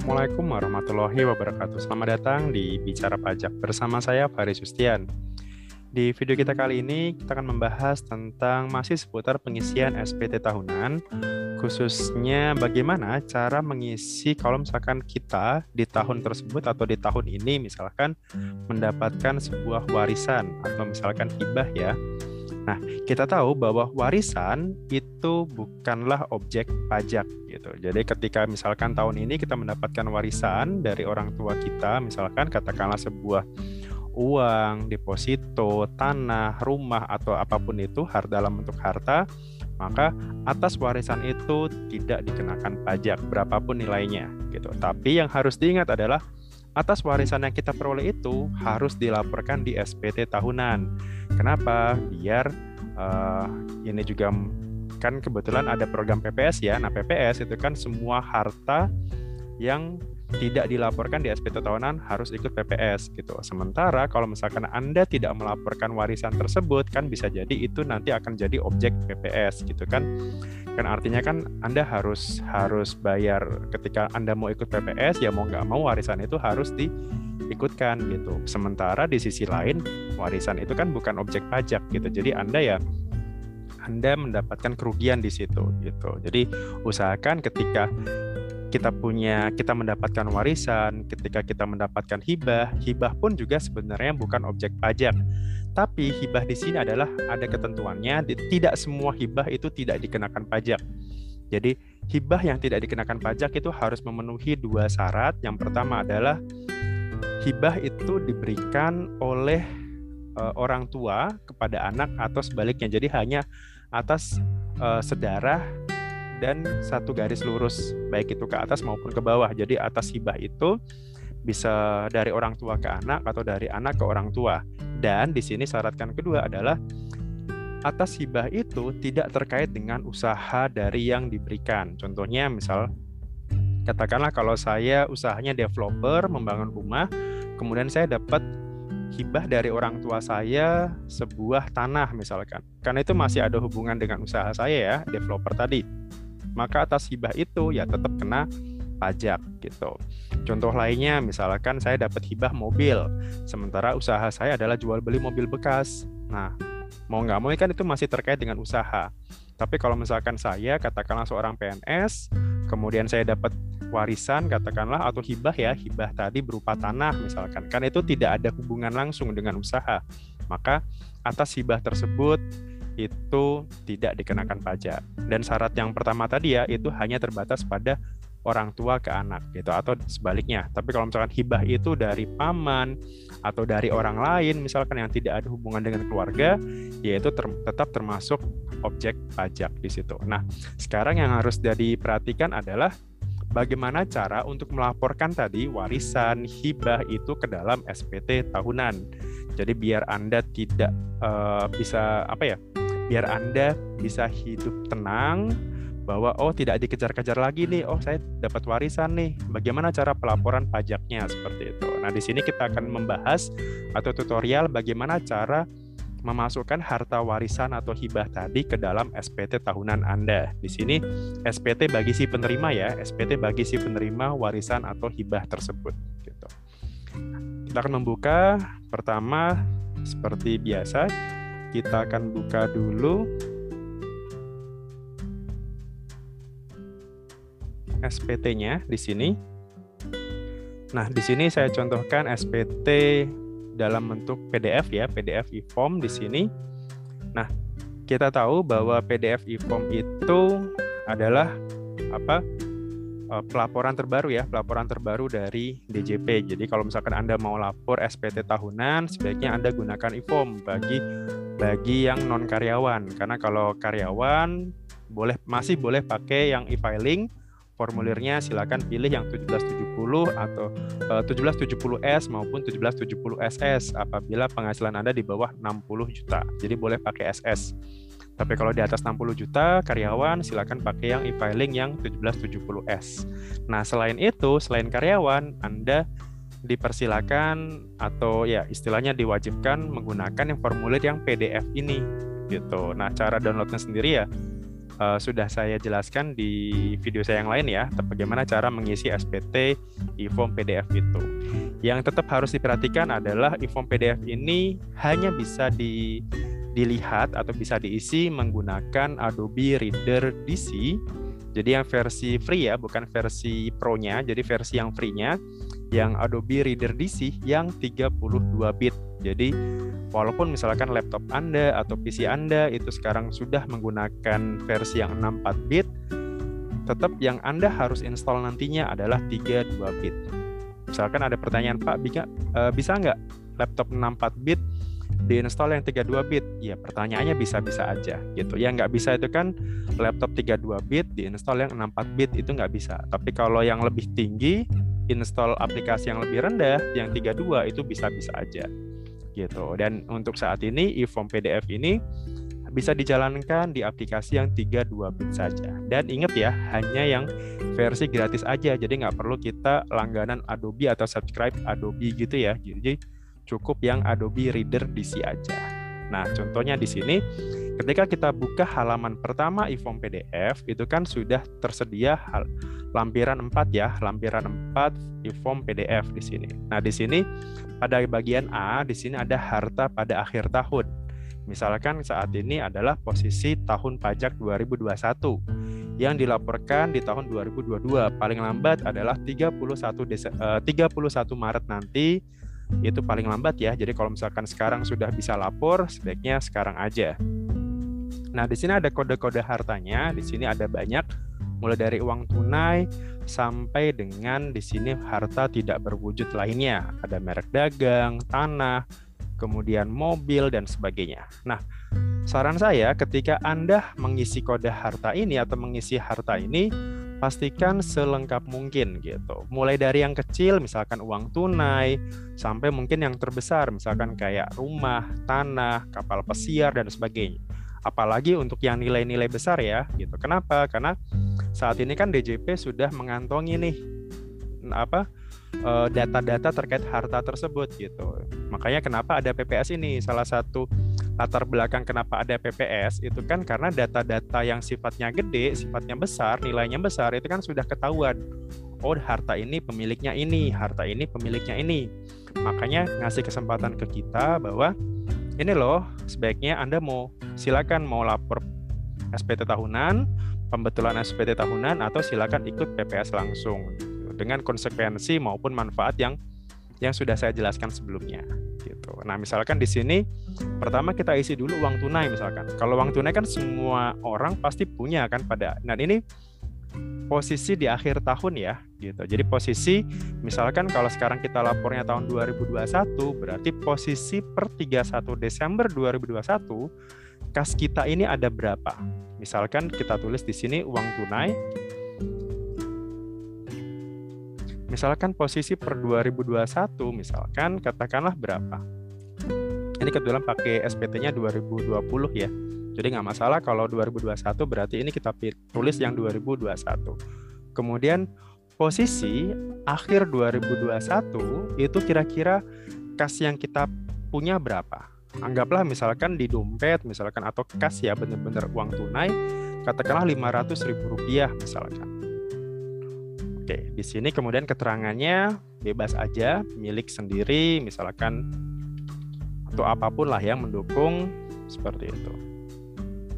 Assalamualaikum warahmatullahi wabarakatuh. Selamat datang di Bicara Pajak bersama saya Faris Justian. Di video kita kali ini kita akan membahas tentang masih seputar pengisian SPT tahunan, khususnya bagaimana cara mengisi kalau misalkan kita di tahun tersebut atau di tahun ini misalkan mendapatkan sebuah warisan atau misalkan hibah ya Nah, kita tahu bahwa warisan itu bukanlah objek pajak gitu. Jadi ketika misalkan tahun ini kita mendapatkan warisan dari orang tua kita, misalkan katakanlah sebuah uang, deposito, tanah, rumah atau apa pun itu harta dalam bentuk harta, maka atas warisan itu tidak dikenakan pajak berapapun nilainya gitu. Tapi yang harus diingat adalah atas warisan yang kita peroleh itu harus dilaporkan di SPT tahunan. Kenapa? Biar uh, ini juga kan kebetulan ada program PPS ya. Nah, PPS itu kan semua harta yang tidak dilaporkan di SPT tahunan harus ikut PPS gitu. Sementara kalau misalkan Anda tidak melaporkan warisan tersebut kan bisa jadi itu nanti akan jadi objek PPS gitu kan. Kan artinya kan Anda harus harus bayar ketika Anda mau ikut PPS ya mau nggak mau warisan itu harus diikutkan gitu. Sementara di sisi lain warisan itu kan bukan objek pajak gitu. Jadi Anda ya anda mendapatkan kerugian di situ gitu. Jadi usahakan ketika kita punya kita mendapatkan warisan, ketika kita mendapatkan hibah, hibah pun juga sebenarnya bukan objek pajak. Tapi hibah di sini adalah ada ketentuannya, tidak semua hibah itu tidak dikenakan pajak. Jadi hibah yang tidak dikenakan pajak itu harus memenuhi dua syarat. Yang pertama adalah hibah itu diberikan oleh uh, orang tua kepada anak atau sebaliknya. Jadi hanya atas uh, sedarah dan satu garis lurus baik itu ke atas maupun ke bawah. Jadi atas hibah itu bisa dari orang tua ke anak atau dari anak ke orang tua. Dan di sini syaratkan kedua adalah atas hibah itu tidak terkait dengan usaha dari yang diberikan. Contohnya misal katakanlah kalau saya usahanya developer membangun rumah, kemudian saya dapat hibah dari orang tua saya sebuah tanah misalkan. Karena itu masih ada hubungan dengan usaha saya ya, developer tadi maka atas hibah itu ya tetap kena pajak gitu. Contoh lainnya misalkan saya dapat hibah mobil, sementara usaha saya adalah jual beli mobil bekas. Nah, mau nggak mau kan itu masih terkait dengan usaha. Tapi kalau misalkan saya katakanlah seorang PNS, kemudian saya dapat warisan katakanlah atau hibah ya, hibah tadi berupa tanah misalkan, kan itu tidak ada hubungan langsung dengan usaha. Maka atas hibah tersebut itu tidak dikenakan pajak. Dan syarat yang pertama tadi ya itu hanya terbatas pada orang tua ke anak gitu atau sebaliknya. Tapi kalau misalkan hibah itu dari paman atau dari orang lain misalkan yang tidak ada hubungan dengan keluarga, yaitu ter tetap termasuk objek pajak di situ. Nah, sekarang yang harus jadi perhatikan adalah bagaimana cara untuk melaporkan tadi warisan hibah itu ke dalam SPT tahunan. Jadi biar Anda tidak uh, bisa apa ya? Biar Anda bisa hidup tenang bahwa oh tidak dikejar-kejar lagi nih, oh saya dapat warisan nih. Bagaimana cara pelaporan pajaknya seperti itu. Nah, di sini kita akan membahas atau tutorial bagaimana cara memasukkan harta warisan atau hibah tadi ke dalam SPT tahunan Anda. Di sini SPT bagi si penerima ya, SPT bagi si penerima warisan atau hibah tersebut gitu. Kita akan membuka pertama seperti biasa kita akan buka dulu SPT-nya di sini. Nah, di sini saya contohkan SPT dalam bentuk PDF ya, PDF e-form di sini. Nah, kita tahu bahwa PDF e-form itu adalah apa? Eh, pelaporan terbaru ya, pelaporan terbaru dari DJP. Jadi kalau misalkan Anda mau lapor SPT tahunan, sebaiknya Anda gunakan e-form bagi bagi yang non karyawan. Karena kalau karyawan boleh masih boleh pakai yang e-filing. Formulirnya silakan pilih yang 1770 atau uh, 1770S maupun 1770 SS apabila penghasilan Anda di bawah 60 juta. Jadi boleh pakai SS. Tapi kalau di atas 60 juta karyawan silakan pakai yang e-filing yang 1770S. Nah, selain itu, selain karyawan, Anda dipersilakan atau ya istilahnya diwajibkan menggunakan yang formulir yang PDF ini gitu. Nah, cara downloadnya sendiri ya uh, sudah saya jelaskan di video saya yang lain ya, bagaimana cara mengisi SPT e-form PDF itu. Yang tetap harus diperhatikan adalah e-form PDF ini hanya bisa di dilihat atau bisa diisi menggunakan Adobe Reader DC. Jadi yang versi free ya, bukan versi pro-nya. Jadi versi yang free-nya yang Adobe Reader DC yang 32 bit. Jadi walaupun misalkan laptop Anda atau PC Anda itu sekarang sudah menggunakan versi yang 64 bit, tetap yang Anda harus install nantinya adalah 32 bit. Misalkan ada pertanyaan, Pak, bisa, bisa nggak laptop 64 bit diinstal yang 32 bit? Ya pertanyaannya bisa-bisa aja gitu. Yang nggak bisa itu kan laptop 32 bit diinstal yang 64 bit itu nggak bisa. Tapi kalau yang lebih tinggi install aplikasi yang lebih rendah yang 32 itu bisa-bisa aja gitu. Dan untuk saat ini e-form PDF ini bisa dijalankan di aplikasi yang 32 bit saja. Dan ingat ya, hanya yang versi gratis aja. Jadi nggak perlu kita langganan Adobe atau subscribe Adobe gitu ya. Jadi cukup yang Adobe Reader DC aja. Nah, contohnya di sini ketika kita buka halaman pertama e-form PDF itu kan sudah tersedia hal lampiran 4 ya, lampiran 4 e-form PDF di sini. Nah, di sini pada bagian A di sini ada harta pada akhir tahun. Misalkan saat ini adalah posisi tahun pajak 2021 yang dilaporkan di tahun 2022 paling lambat adalah 31 Dese 31 Maret nanti itu paling lambat ya. Jadi kalau misalkan sekarang sudah bisa lapor, sebaiknya sekarang aja. Nah, di sini ada kode-kode hartanya, di sini ada banyak mulai dari uang tunai sampai dengan di sini harta tidak berwujud lainnya. Ada merek dagang, tanah, kemudian mobil dan sebagainya. Nah, saran saya ketika Anda mengisi kode harta ini atau mengisi harta ini pastikan selengkap mungkin gitu. Mulai dari yang kecil misalkan uang tunai sampai mungkin yang terbesar misalkan kayak rumah, tanah, kapal pesiar dan sebagainya. Apalagi untuk yang nilai-nilai besar ya gitu. Kenapa? Karena saat ini kan DJP sudah mengantongi nih apa eh, data-data terkait harta tersebut gitu. Makanya kenapa ada PPS ini salah satu latar belakang kenapa ada PPS itu kan karena data-data yang sifatnya gede, sifatnya besar, nilainya besar itu kan sudah ketahuan. Oh, harta ini pemiliknya ini, harta ini pemiliknya ini. Makanya ngasih kesempatan ke kita bahwa ini loh, sebaiknya Anda mau silakan mau lapor SPT tahunan, pembetulan SPT tahunan atau silakan ikut PPS langsung dengan konsekuensi maupun manfaat yang yang sudah saya jelaskan sebelumnya gitu. Nah, misalkan di sini pertama kita isi dulu uang tunai misalkan. Kalau uang tunai kan semua orang pasti punya kan pada. Nah, ini posisi di akhir tahun ya gitu. Jadi posisi misalkan kalau sekarang kita lapornya tahun 2021 berarti posisi per 31 Desember 2021 kas kita ini ada berapa? Misalkan kita tulis di sini uang tunai Misalkan posisi per 2021, misalkan katakanlah berapa? Ini kebetulan pakai SPT-nya 2020 ya. Jadi nggak masalah kalau 2021 berarti ini kita tulis yang 2021. Kemudian posisi akhir 2021 itu kira-kira kas yang kita punya berapa? Anggaplah misalkan di dompet misalkan atau kas ya benar-benar uang tunai katakanlah 500 ribu rupiah misalkan Oke, di sini kemudian keterangannya bebas aja, milik sendiri, misalkan atau apa pun lah yang mendukung seperti itu.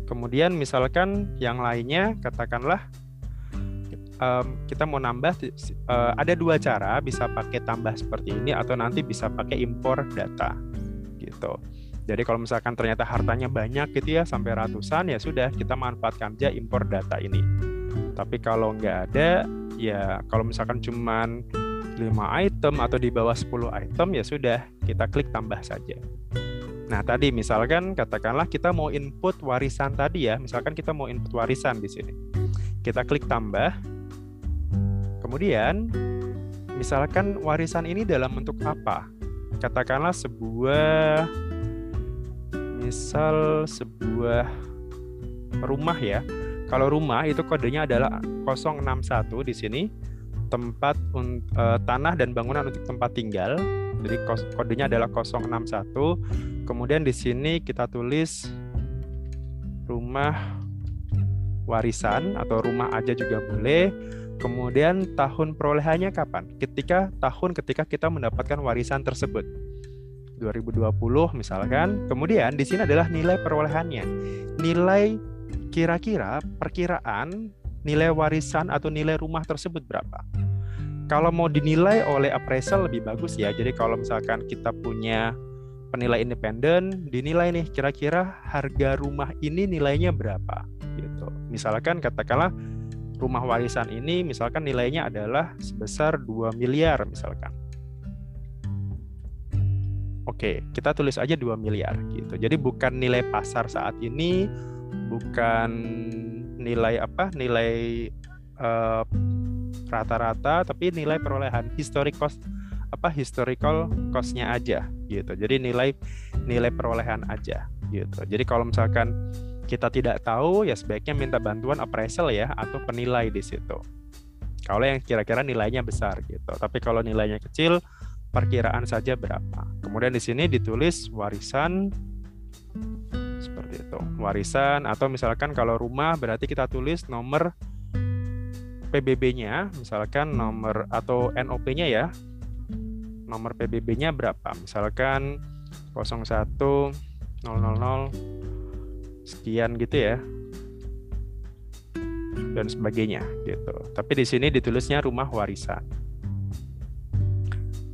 Kemudian misalkan yang lainnya, katakanlah um, kita mau nambah, uh, ada dua cara, bisa pakai tambah seperti ini atau nanti bisa pakai impor data, gitu. Jadi kalau misalkan ternyata hartanya banyak gitu ya, sampai ratusan, ya sudah kita manfaatkan aja impor data ini. Tapi kalau nggak ada, ya kalau misalkan cuman 5 item atau di bawah 10 item ya sudah kita klik tambah saja. Nah, tadi misalkan katakanlah kita mau input warisan tadi ya, misalkan kita mau input warisan di sini. Kita klik tambah. Kemudian misalkan warisan ini dalam bentuk apa? Katakanlah sebuah misal sebuah rumah ya kalau rumah itu kodenya adalah 061 di sini tempat uh, tanah dan bangunan untuk tempat tinggal. Jadi kodenya adalah 061. Kemudian di sini kita tulis rumah warisan atau rumah aja juga boleh. Kemudian tahun perolehannya kapan? Ketika tahun ketika kita mendapatkan warisan tersebut. 2020 misalkan. Kemudian di sini adalah nilai perolehannya. Nilai kira-kira perkiraan nilai warisan atau nilai rumah tersebut berapa. Kalau mau dinilai oleh appraisal lebih bagus ya. Jadi kalau misalkan kita punya penilai independen, dinilai nih kira-kira harga rumah ini nilainya berapa gitu. Misalkan katakanlah rumah warisan ini misalkan nilainya adalah sebesar 2 miliar misalkan. Oke, kita tulis aja 2 miliar gitu. Jadi bukan nilai pasar saat ini, bukan nilai apa? Nilai uh, rata-rata tapi nilai perolehan. Historic cost apa? Historical costnya aja gitu. Jadi nilai nilai perolehan aja gitu. Jadi kalau misalkan kita tidak tahu ya sebaiknya minta bantuan appraisal ya atau penilai di situ. Kalau yang kira-kira nilainya besar gitu. Tapi kalau nilainya kecil perkiraan saja berapa. Kemudian di sini ditulis warisan seperti itu warisan atau misalkan kalau rumah berarti kita tulis nomor PBB-nya, misalkan nomor atau NOP-nya ya, nomor PBB-nya berapa? Misalkan 01 000 sekian gitu ya. Dan sebagainya gitu. Tapi di sini ditulisnya rumah warisan.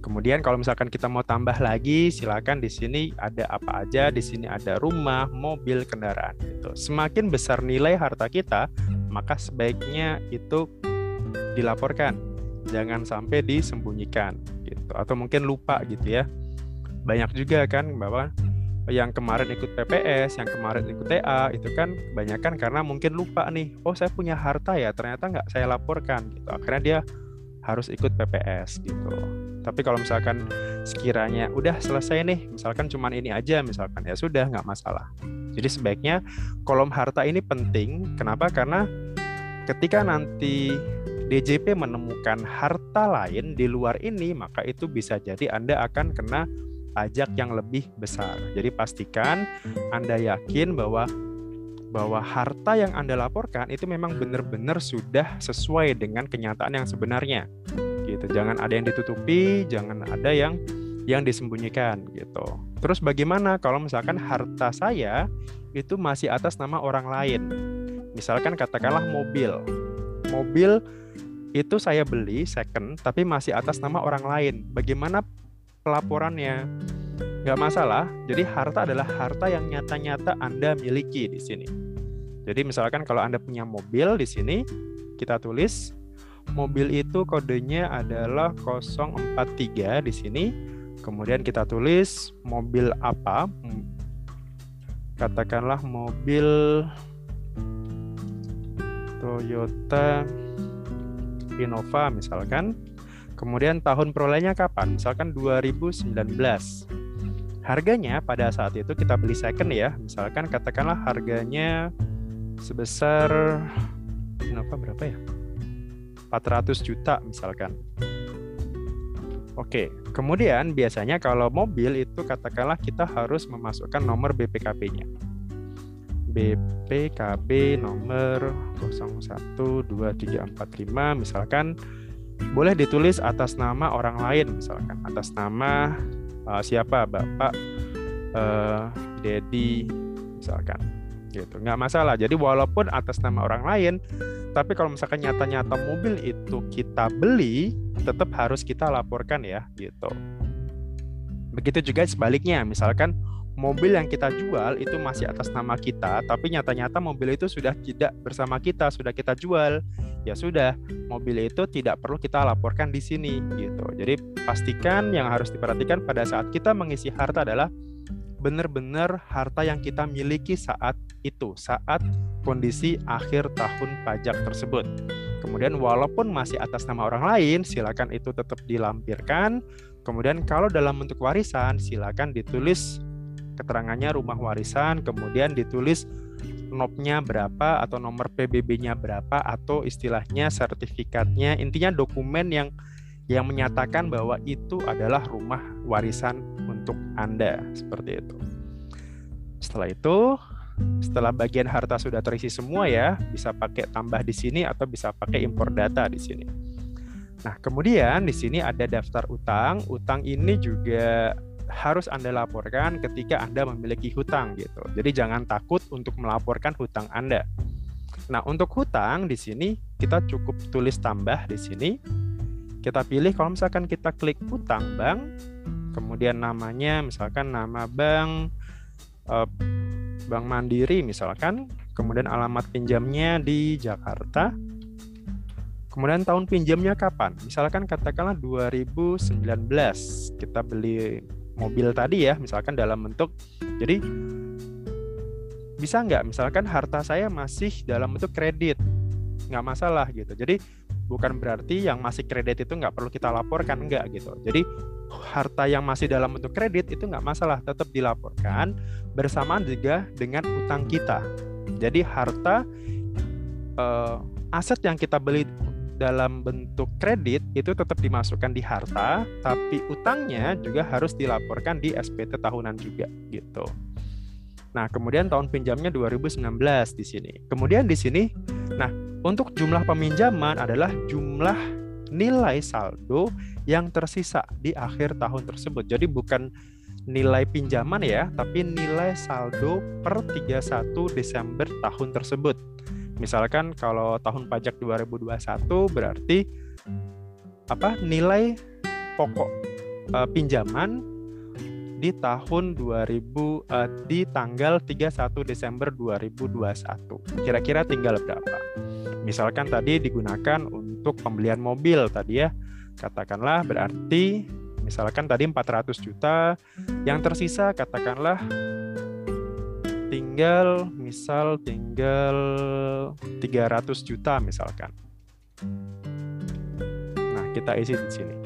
Kemudian kalau misalkan kita mau tambah lagi, silakan di sini ada apa aja. Di sini ada rumah, mobil, kendaraan gitu. Semakin besar nilai harta kita, maka sebaiknya itu dilaporkan jangan sampai disembunyikan gitu atau mungkin lupa gitu ya banyak juga kan bahwa yang kemarin ikut PPS, yang kemarin ikut TA itu kan kebanyakan karena mungkin lupa nih, oh saya punya harta ya ternyata nggak saya laporkan gitu. Akhirnya dia harus ikut PPS gitu. Tapi kalau misalkan sekiranya udah selesai nih, misalkan cuman ini aja misalkan ya sudah nggak masalah. Jadi sebaiknya kolom harta ini penting. Kenapa? Karena ketika nanti DJP menemukan harta lain di luar ini, maka itu bisa jadi Anda akan kena pajak yang lebih besar. Jadi pastikan Anda yakin bahwa bahwa harta yang Anda laporkan itu memang benar-benar sudah sesuai dengan kenyataan yang sebenarnya. Gitu. Jangan ada yang ditutupi, jangan ada yang yang disembunyikan gitu. Terus bagaimana kalau misalkan harta saya itu masih atas nama orang lain? Misalkan katakanlah mobil. Mobil itu saya beli second tapi masih atas nama orang lain. Bagaimana pelaporannya? Nggak masalah. Jadi harta adalah harta yang nyata-nyata Anda miliki di sini. Jadi misalkan kalau Anda punya mobil di sini, kita tulis mobil itu kodenya adalah 043 di sini. Kemudian kita tulis mobil apa? Katakanlah mobil Toyota Innova misalkan. Kemudian tahun perolehannya kapan? Misalkan 2019. Harganya pada saat itu kita beli second ya. Misalkan katakanlah harganya sebesar Innova berapa ya? 400 juta misalkan. Oke, kemudian biasanya kalau mobil itu katakanlah kita harus memasukkan nomor BPKB-nya. BPKB nomor 012345 misalkan boleh ditulis atas nama orang lain misalkan atas nama uh, siapa? Bapak uh, Dedi misalkan. Gitu. Nggak masalah. Jadi walaupun atas nama orang lain tapi kalau misalkan nyata-nyata mobil itu kita beli tetap harus kita laporkan ya gitu. Begitu juga sebaliknya. Misalkan mobil yang kita jual itu masih atas nama kita, tapi nyata-nyata mobil itu sudah tidak bersama kita, sudah kita jual. Ya sudah, mobil itu tidak perlu kita laporkan di sini gitu. Jadi pastikan yang harus diperhatikan pada saat kita mengisi harta adalah benar-benar harta yang kita miliki saat itu, saat kondisi akhir tahun pajak tersebut. Kemudian walaupun masih atas nama orang lain, silakan itu tetap dilampirkan. Kemudian kalau dalam bentuk warisan, silakan ditulis keterangannya rumah warisan, kemudian ditulis nopnya berapa atau nomor PBB-nya berapa atau istilahnya sertifikatnya, intinya dokumen yang yang menyatakan bahwa itu adalah rumah warisan untuk Anda seperti itu. Setelah itu setelah bagian harta sudah terisi semua ya, bisa pakai tambah di sini atau bisa pakai impor data di sini. Nah, kemudian di sini ada daftar utang. Utang ini juga harus Anda laporkan ketika Anda memiliki hutang gitu. Jadi jangan takut untuk melaporkan hutang Anda. Nah, untuk hutang di sini kita cukup tulis tambah di sini. Kita pilih kalau misalkan kita klik hutang bank, kemudian namanya misalkan nama bank eh, Bank Mandiri misalkan, kemudian alamat pinjamnya di Jakarta. Kemudian tahun pinjamnya kapan? Misalkan katakanlah 2019 kita beli mobil tadi ya, misalkan dalam bentuk jadi bisa nggak? Misalkan harta saya masih dalam bentuk kredit nggak masalah gitu. Jadi bukan berarti yang masih kredit itu nggak perlu kita laporkan nggak gitu. Jadi harta yang masih dalam bentuk kredit itu nggak masalah tetap dilaporkan bersamaan juga dengan utang kita. Jadi harta uh, aset yang kita beli dalam bentuk kredit itu tetap dimasukkan di harta, tapi utangnya juga harus dilaporkan di SPT tahunan juga gitu. Nah, kemudian tahun pinjamnya 2019 di sini. Kemudian di sini, nah, untuk jumlah peminjaman adalah jumlah nilai saldo yang tersisa di akhir tahun tersebut. Jadi bukan nilai pinjaman ya, tapi nilai saldo per 31 Desember tahun tersebut. Misalkan kalau tahun pajak 2021 berarti apa nilai pokok uh, pinjaman di tahun 2000 uh, eh, di tanggal 31 Desember 2021. Kira-kira tinggal berapa? Misalkan tadi digunakan untuk pembelian mobil tadi ya. Katakanlah berarti misalkan tadi 400 juta, yang tersisa katakanlah tinggal misal tinggal 300 juta misalkan. Nah, kita isi di sini.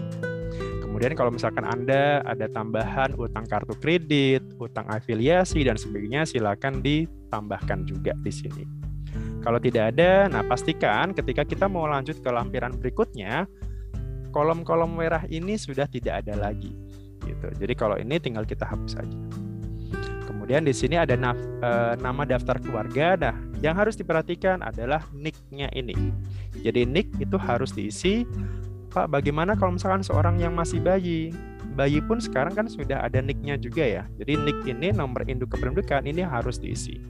Kemudian kalau misalkan Anda ada tambahan utang kartu kredit, utang afiliasi dan sebagainya silakan ditambahkan juga di sini. Kalau tidak ada, nah pastikan ketika kita mau lanjut ke lampiran berikutnya, kolom-kolom merah ini sudah tidak ada lagi gitu. Jadi kalau ini tinggal kita hapus saja. Kemudian di sini ada naf, e, nama daftar keluarga. Nah, yang harus diperhatikan adalah nick-nya ini. Jadi nick itu harus diisi. Pak, bagaimana kalau misalkan seorang yang masih bayi? Bayi pun sekarang kan sudah ada nick-nya juga ya. Jadi nick ini nomor induk kependudukan ini harus diisi.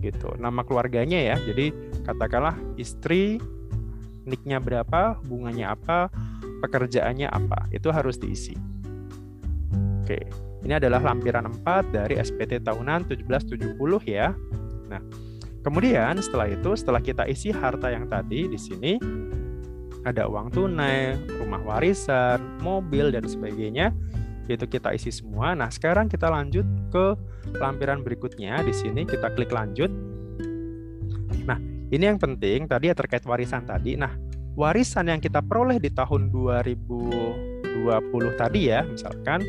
Gitu. Nama keluarganya ya. Jadi katakanlah istri, nick-nya berapa, hubungannya apa, pekerjaannya apa. Itu harus diisi. Oke. Ini adalah lampiran 4 dari SPT tahunan 1770 ya. Nah, kemudian setelah itu setelah kita isi harta yang tadi di sini ada uang tunai, rumah warisan, mobil dan sebagainya itu kita isi semua. Nah, sekarang kita lanjut ke lampiran berikutnya. Di sini kita klik lanjut. Nah, ini yang penting tadi ya terkait warisan tadi. Nah, warisan yang kita peroleh di tahun 2020 tadi ya, misalkan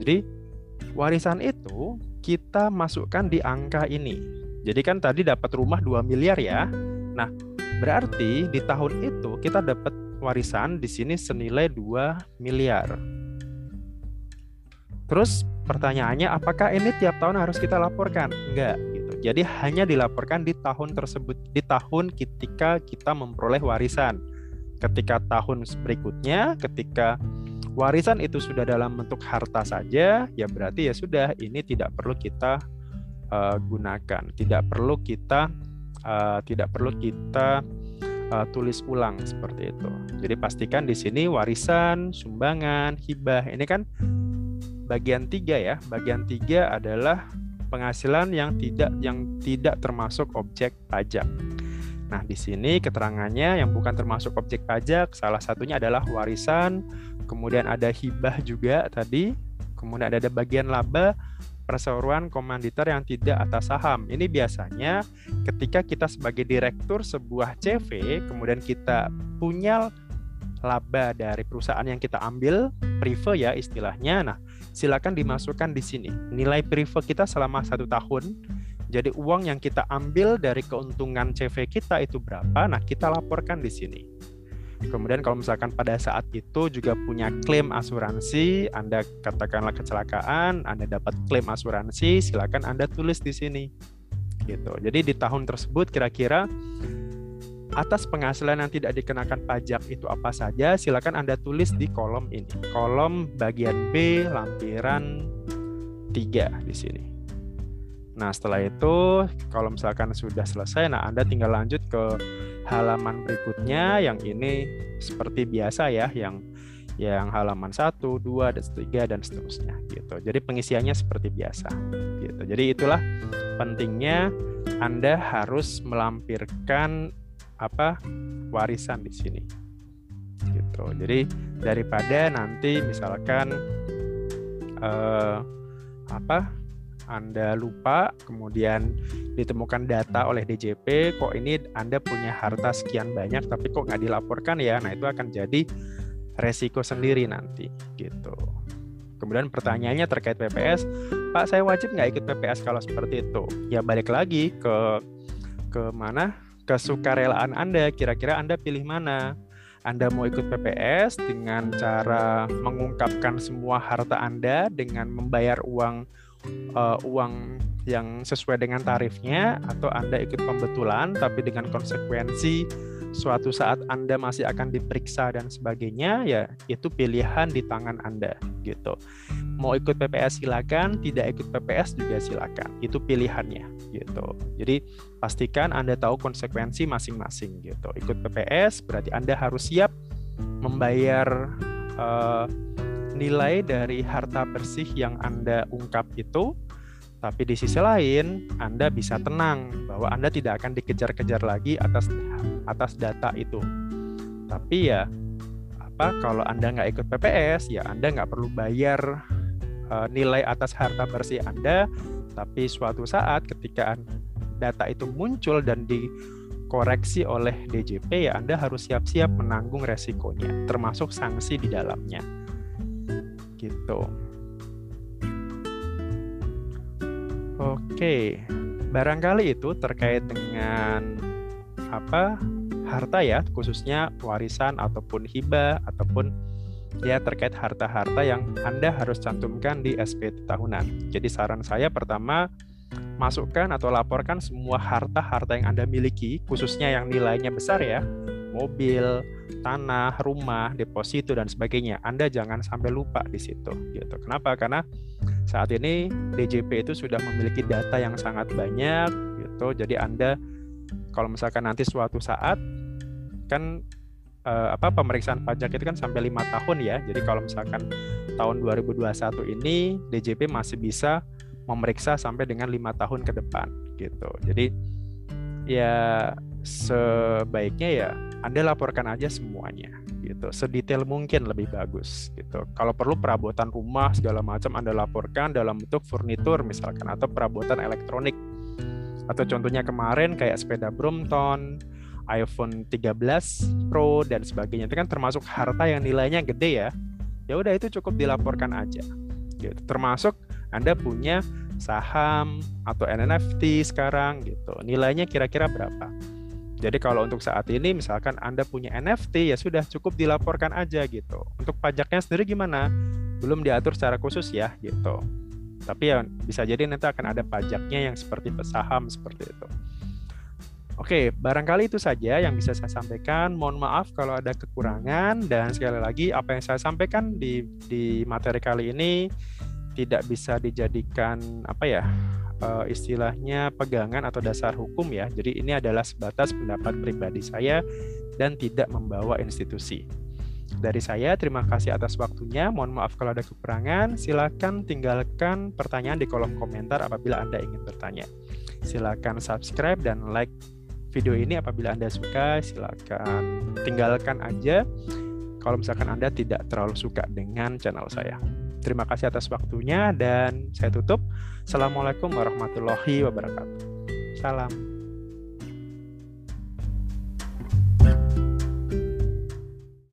jadi Warisan itu kita masukkan di angka ini. Jadi kan tadi dapat rumah 2 miliar ya. Nah, berarti di tahun itu kita dapat warisan di sini senilai 2 miliar. Terus pertanyaannya apakah ini tiap tahun harus kita laporkan? Enggak gitu. Jadi hanya dilaporkan di tahun tersebut, di tahun ketika kita memperoleh warisan. Ketika tahun berikutnya, ketika warisan itu sudah dalam bentuk harta saja, ya berarti ya sudah ini tidak perlu kita uh, gunakan, tidak perlu kita uh, tidak perlu kita uh, tulis ulang seperti itu. Jadi pastikan di sini warisan, sumbangan, hibah ini kan bagian tiga ya. Bagian tiga adalah penghasilan yang tidak yang tidak termasuk objek pajak. Nah, di sini keterangannya yang bukan termasuk objek pajak, salah satunya adalah warisan, kemudian ada hibah juga tadi, kemudian ada bagian laba, perseroan komanditer yang tidak atas saham. Ini biasanya ketika kita sebagai direktur sebuah CV, kemudian kita punya laba dari perusahaan yang kita ambil, prive ya istilahnya. Nah, silakan dimasukkan di sini. Nilai prive kita selama satu tahun. Jadi uang yang kita ambil dari keuntungan CV kita itu berapa? Nah, kita laporkan di sini. Kemudian kalau misalkan pada saat itu juga punya klaim asuransi, Anda katakanlah kecelakaan, Anda dapat klaim asuransi, silakan Anda tulis di sini. gitu. Jadi di tahun tersebut kira-kira atas penghasilan yang tidak dikenakan pajak itu apa saja, silakan Anda tulis di kolom ini. Kolom bagian B lampiran 3 di sini. Nah, setelah itu kalau misalkan sudah selesai, nah Anda tinggal lanjut ke halaman berikutnya yang ini seperti biasa ya, yang yang halaman 1, 2, dan 3 dan seterusnya gitu. Jadi pengisiannya seperti biasa gitu. Jadi itulah pentingnya Anda harus melampirkan apa warisan di sini. Gitu. Jadi daripada nanti misalkan eh, apa anda lupa, kemudian ditemukan data oleh DJP, kok ini Anda punya harta sekian banyak, tapi kok nggak dilaporkan ya? Nah itu akan jadi resiko sendiri nanti, gitu. Kemudian pertanyaannya terkait PPS, Pak saya wajib nggak ikut PPS kalau seperti itu? Ya balik lagi ke ke mana? Kesukarelaan Anda. Kira-kira Anda pilih mana? Anda mau ikut PPS dengan cara mengungkapkan semua harta Anda dengan membayar uang uh, uang yang sesuai dengan tarifnya atau Anda ikut pembetulan tapi dengan konsekuensi suatu saat Anda masih akan diperiksa dan sebagainya ya itu pilihan di tangan Anda gitu. Mau ikut PPS silakan, tidak ikut PPS juga silakan. Itu pilihannya gitu. Jadi pastikan Anda tahu konsekuensi masing-masing gitu. Ikut PPS berarti Anda harus siap membayar uh, nilai dari harta bersih yang Anda ungkap itu, tapi di sisi lain Anda bisa tenang bahwa Anda tidak akan dikejar-kejar lagi atas atas data itu. Tapi ya apa kalau Anda nggak ikut PPS ya Anda nggak perlu bayar uh, nilai atas harta bersih Anda, tapi suatu saat ketika data itu muncul dan dikoreksi oleh DJP ya Anda harus siap-siap menanggung resikonya, termasuk sanksi di dalamnya gitu. Oke, barangkali itu terkait dengan apa harta ya, khususnya warisan ataupun hibah ataupun ya terkait harta-harta yang Anda harus cantumkan di SPT tahunan. Jadi saran saya pertama masukkan atau laporkan semua harta-harta yang Anda miliki, khususnya yang nilainya besar ya, mobil, tanah, rumah, deposito dan sebagainya. Anda jangan sampai lupa di situ gitu. Kenapa? Karena saat ini DJP itu sudah memiliki data yang sangat banyak gitu. Jadi Anda kalau misalkan nanti suatu saat kan eh, apa pemeriksaan pajak itu kan sampai lima tahun ya. Jadi kalau misalkan tahun 2021 ini DJP masih bisa memeriksa sampai dengan lima tahun ke depan gitu. Jadi ya sebaiknya ya Anda laporkan aja semuanya gitu. Sedetail mungkin lebih bagus gitu. Kalau perlu perabotan rumah segala macam Anda laporkan dalam bentuk furnitur misalkan atau perabotan elektronik. Atau contohnya kemarin kayak sepeda Brompton iPhone 13 Pro dan sebagainya. Itu kan termasuk harta yang nilainya gede ya. Ya udah itu cukup dilaporkan aja gitu. Termasuk Anda punya saham atau NFT sekarang gitu. Nilainya kira-kira berapa jadi kalau untuk saat ini misalkan Anda punya NFT ya sudah cukup dilaporkan aja gitu. Untuk pajaknya sendiri gimana? Belum diatur secara khusus ya gitu. Tapi ya bisa jadi nanti akan ada pajaknya yang seperti saham seperti itu. Oke, barangkali itu saja yang bisa saya sampaikan. Mohon maaf kalau ada kekurangan dan sekali lagi apa yang saya sampaikan di di materi kali ini tidak bisa dijadikan apa ya uh, istilahnya pegangan atau dasar hukum ya. Jadi ini adalah sebatas pendapat pribadi saya dan tidak membawa institusi. Dari saya, terima kasih atas waktunya. Mohon maaf kalau ada kekurangan. Silakan tinggalkan pertanyaan di kolom komentar apabila Anda ingin bertanya. Silakan subscribe dan like video ini apabila Anda suka. Silakan tinggalkan aja kalau misalkan Anda tidak terlalu suka dengan channel saya. Terima kasih atas waktunya dan saya tutup. Assalamualaikum warahmatullahi wabarakatuh. Salam.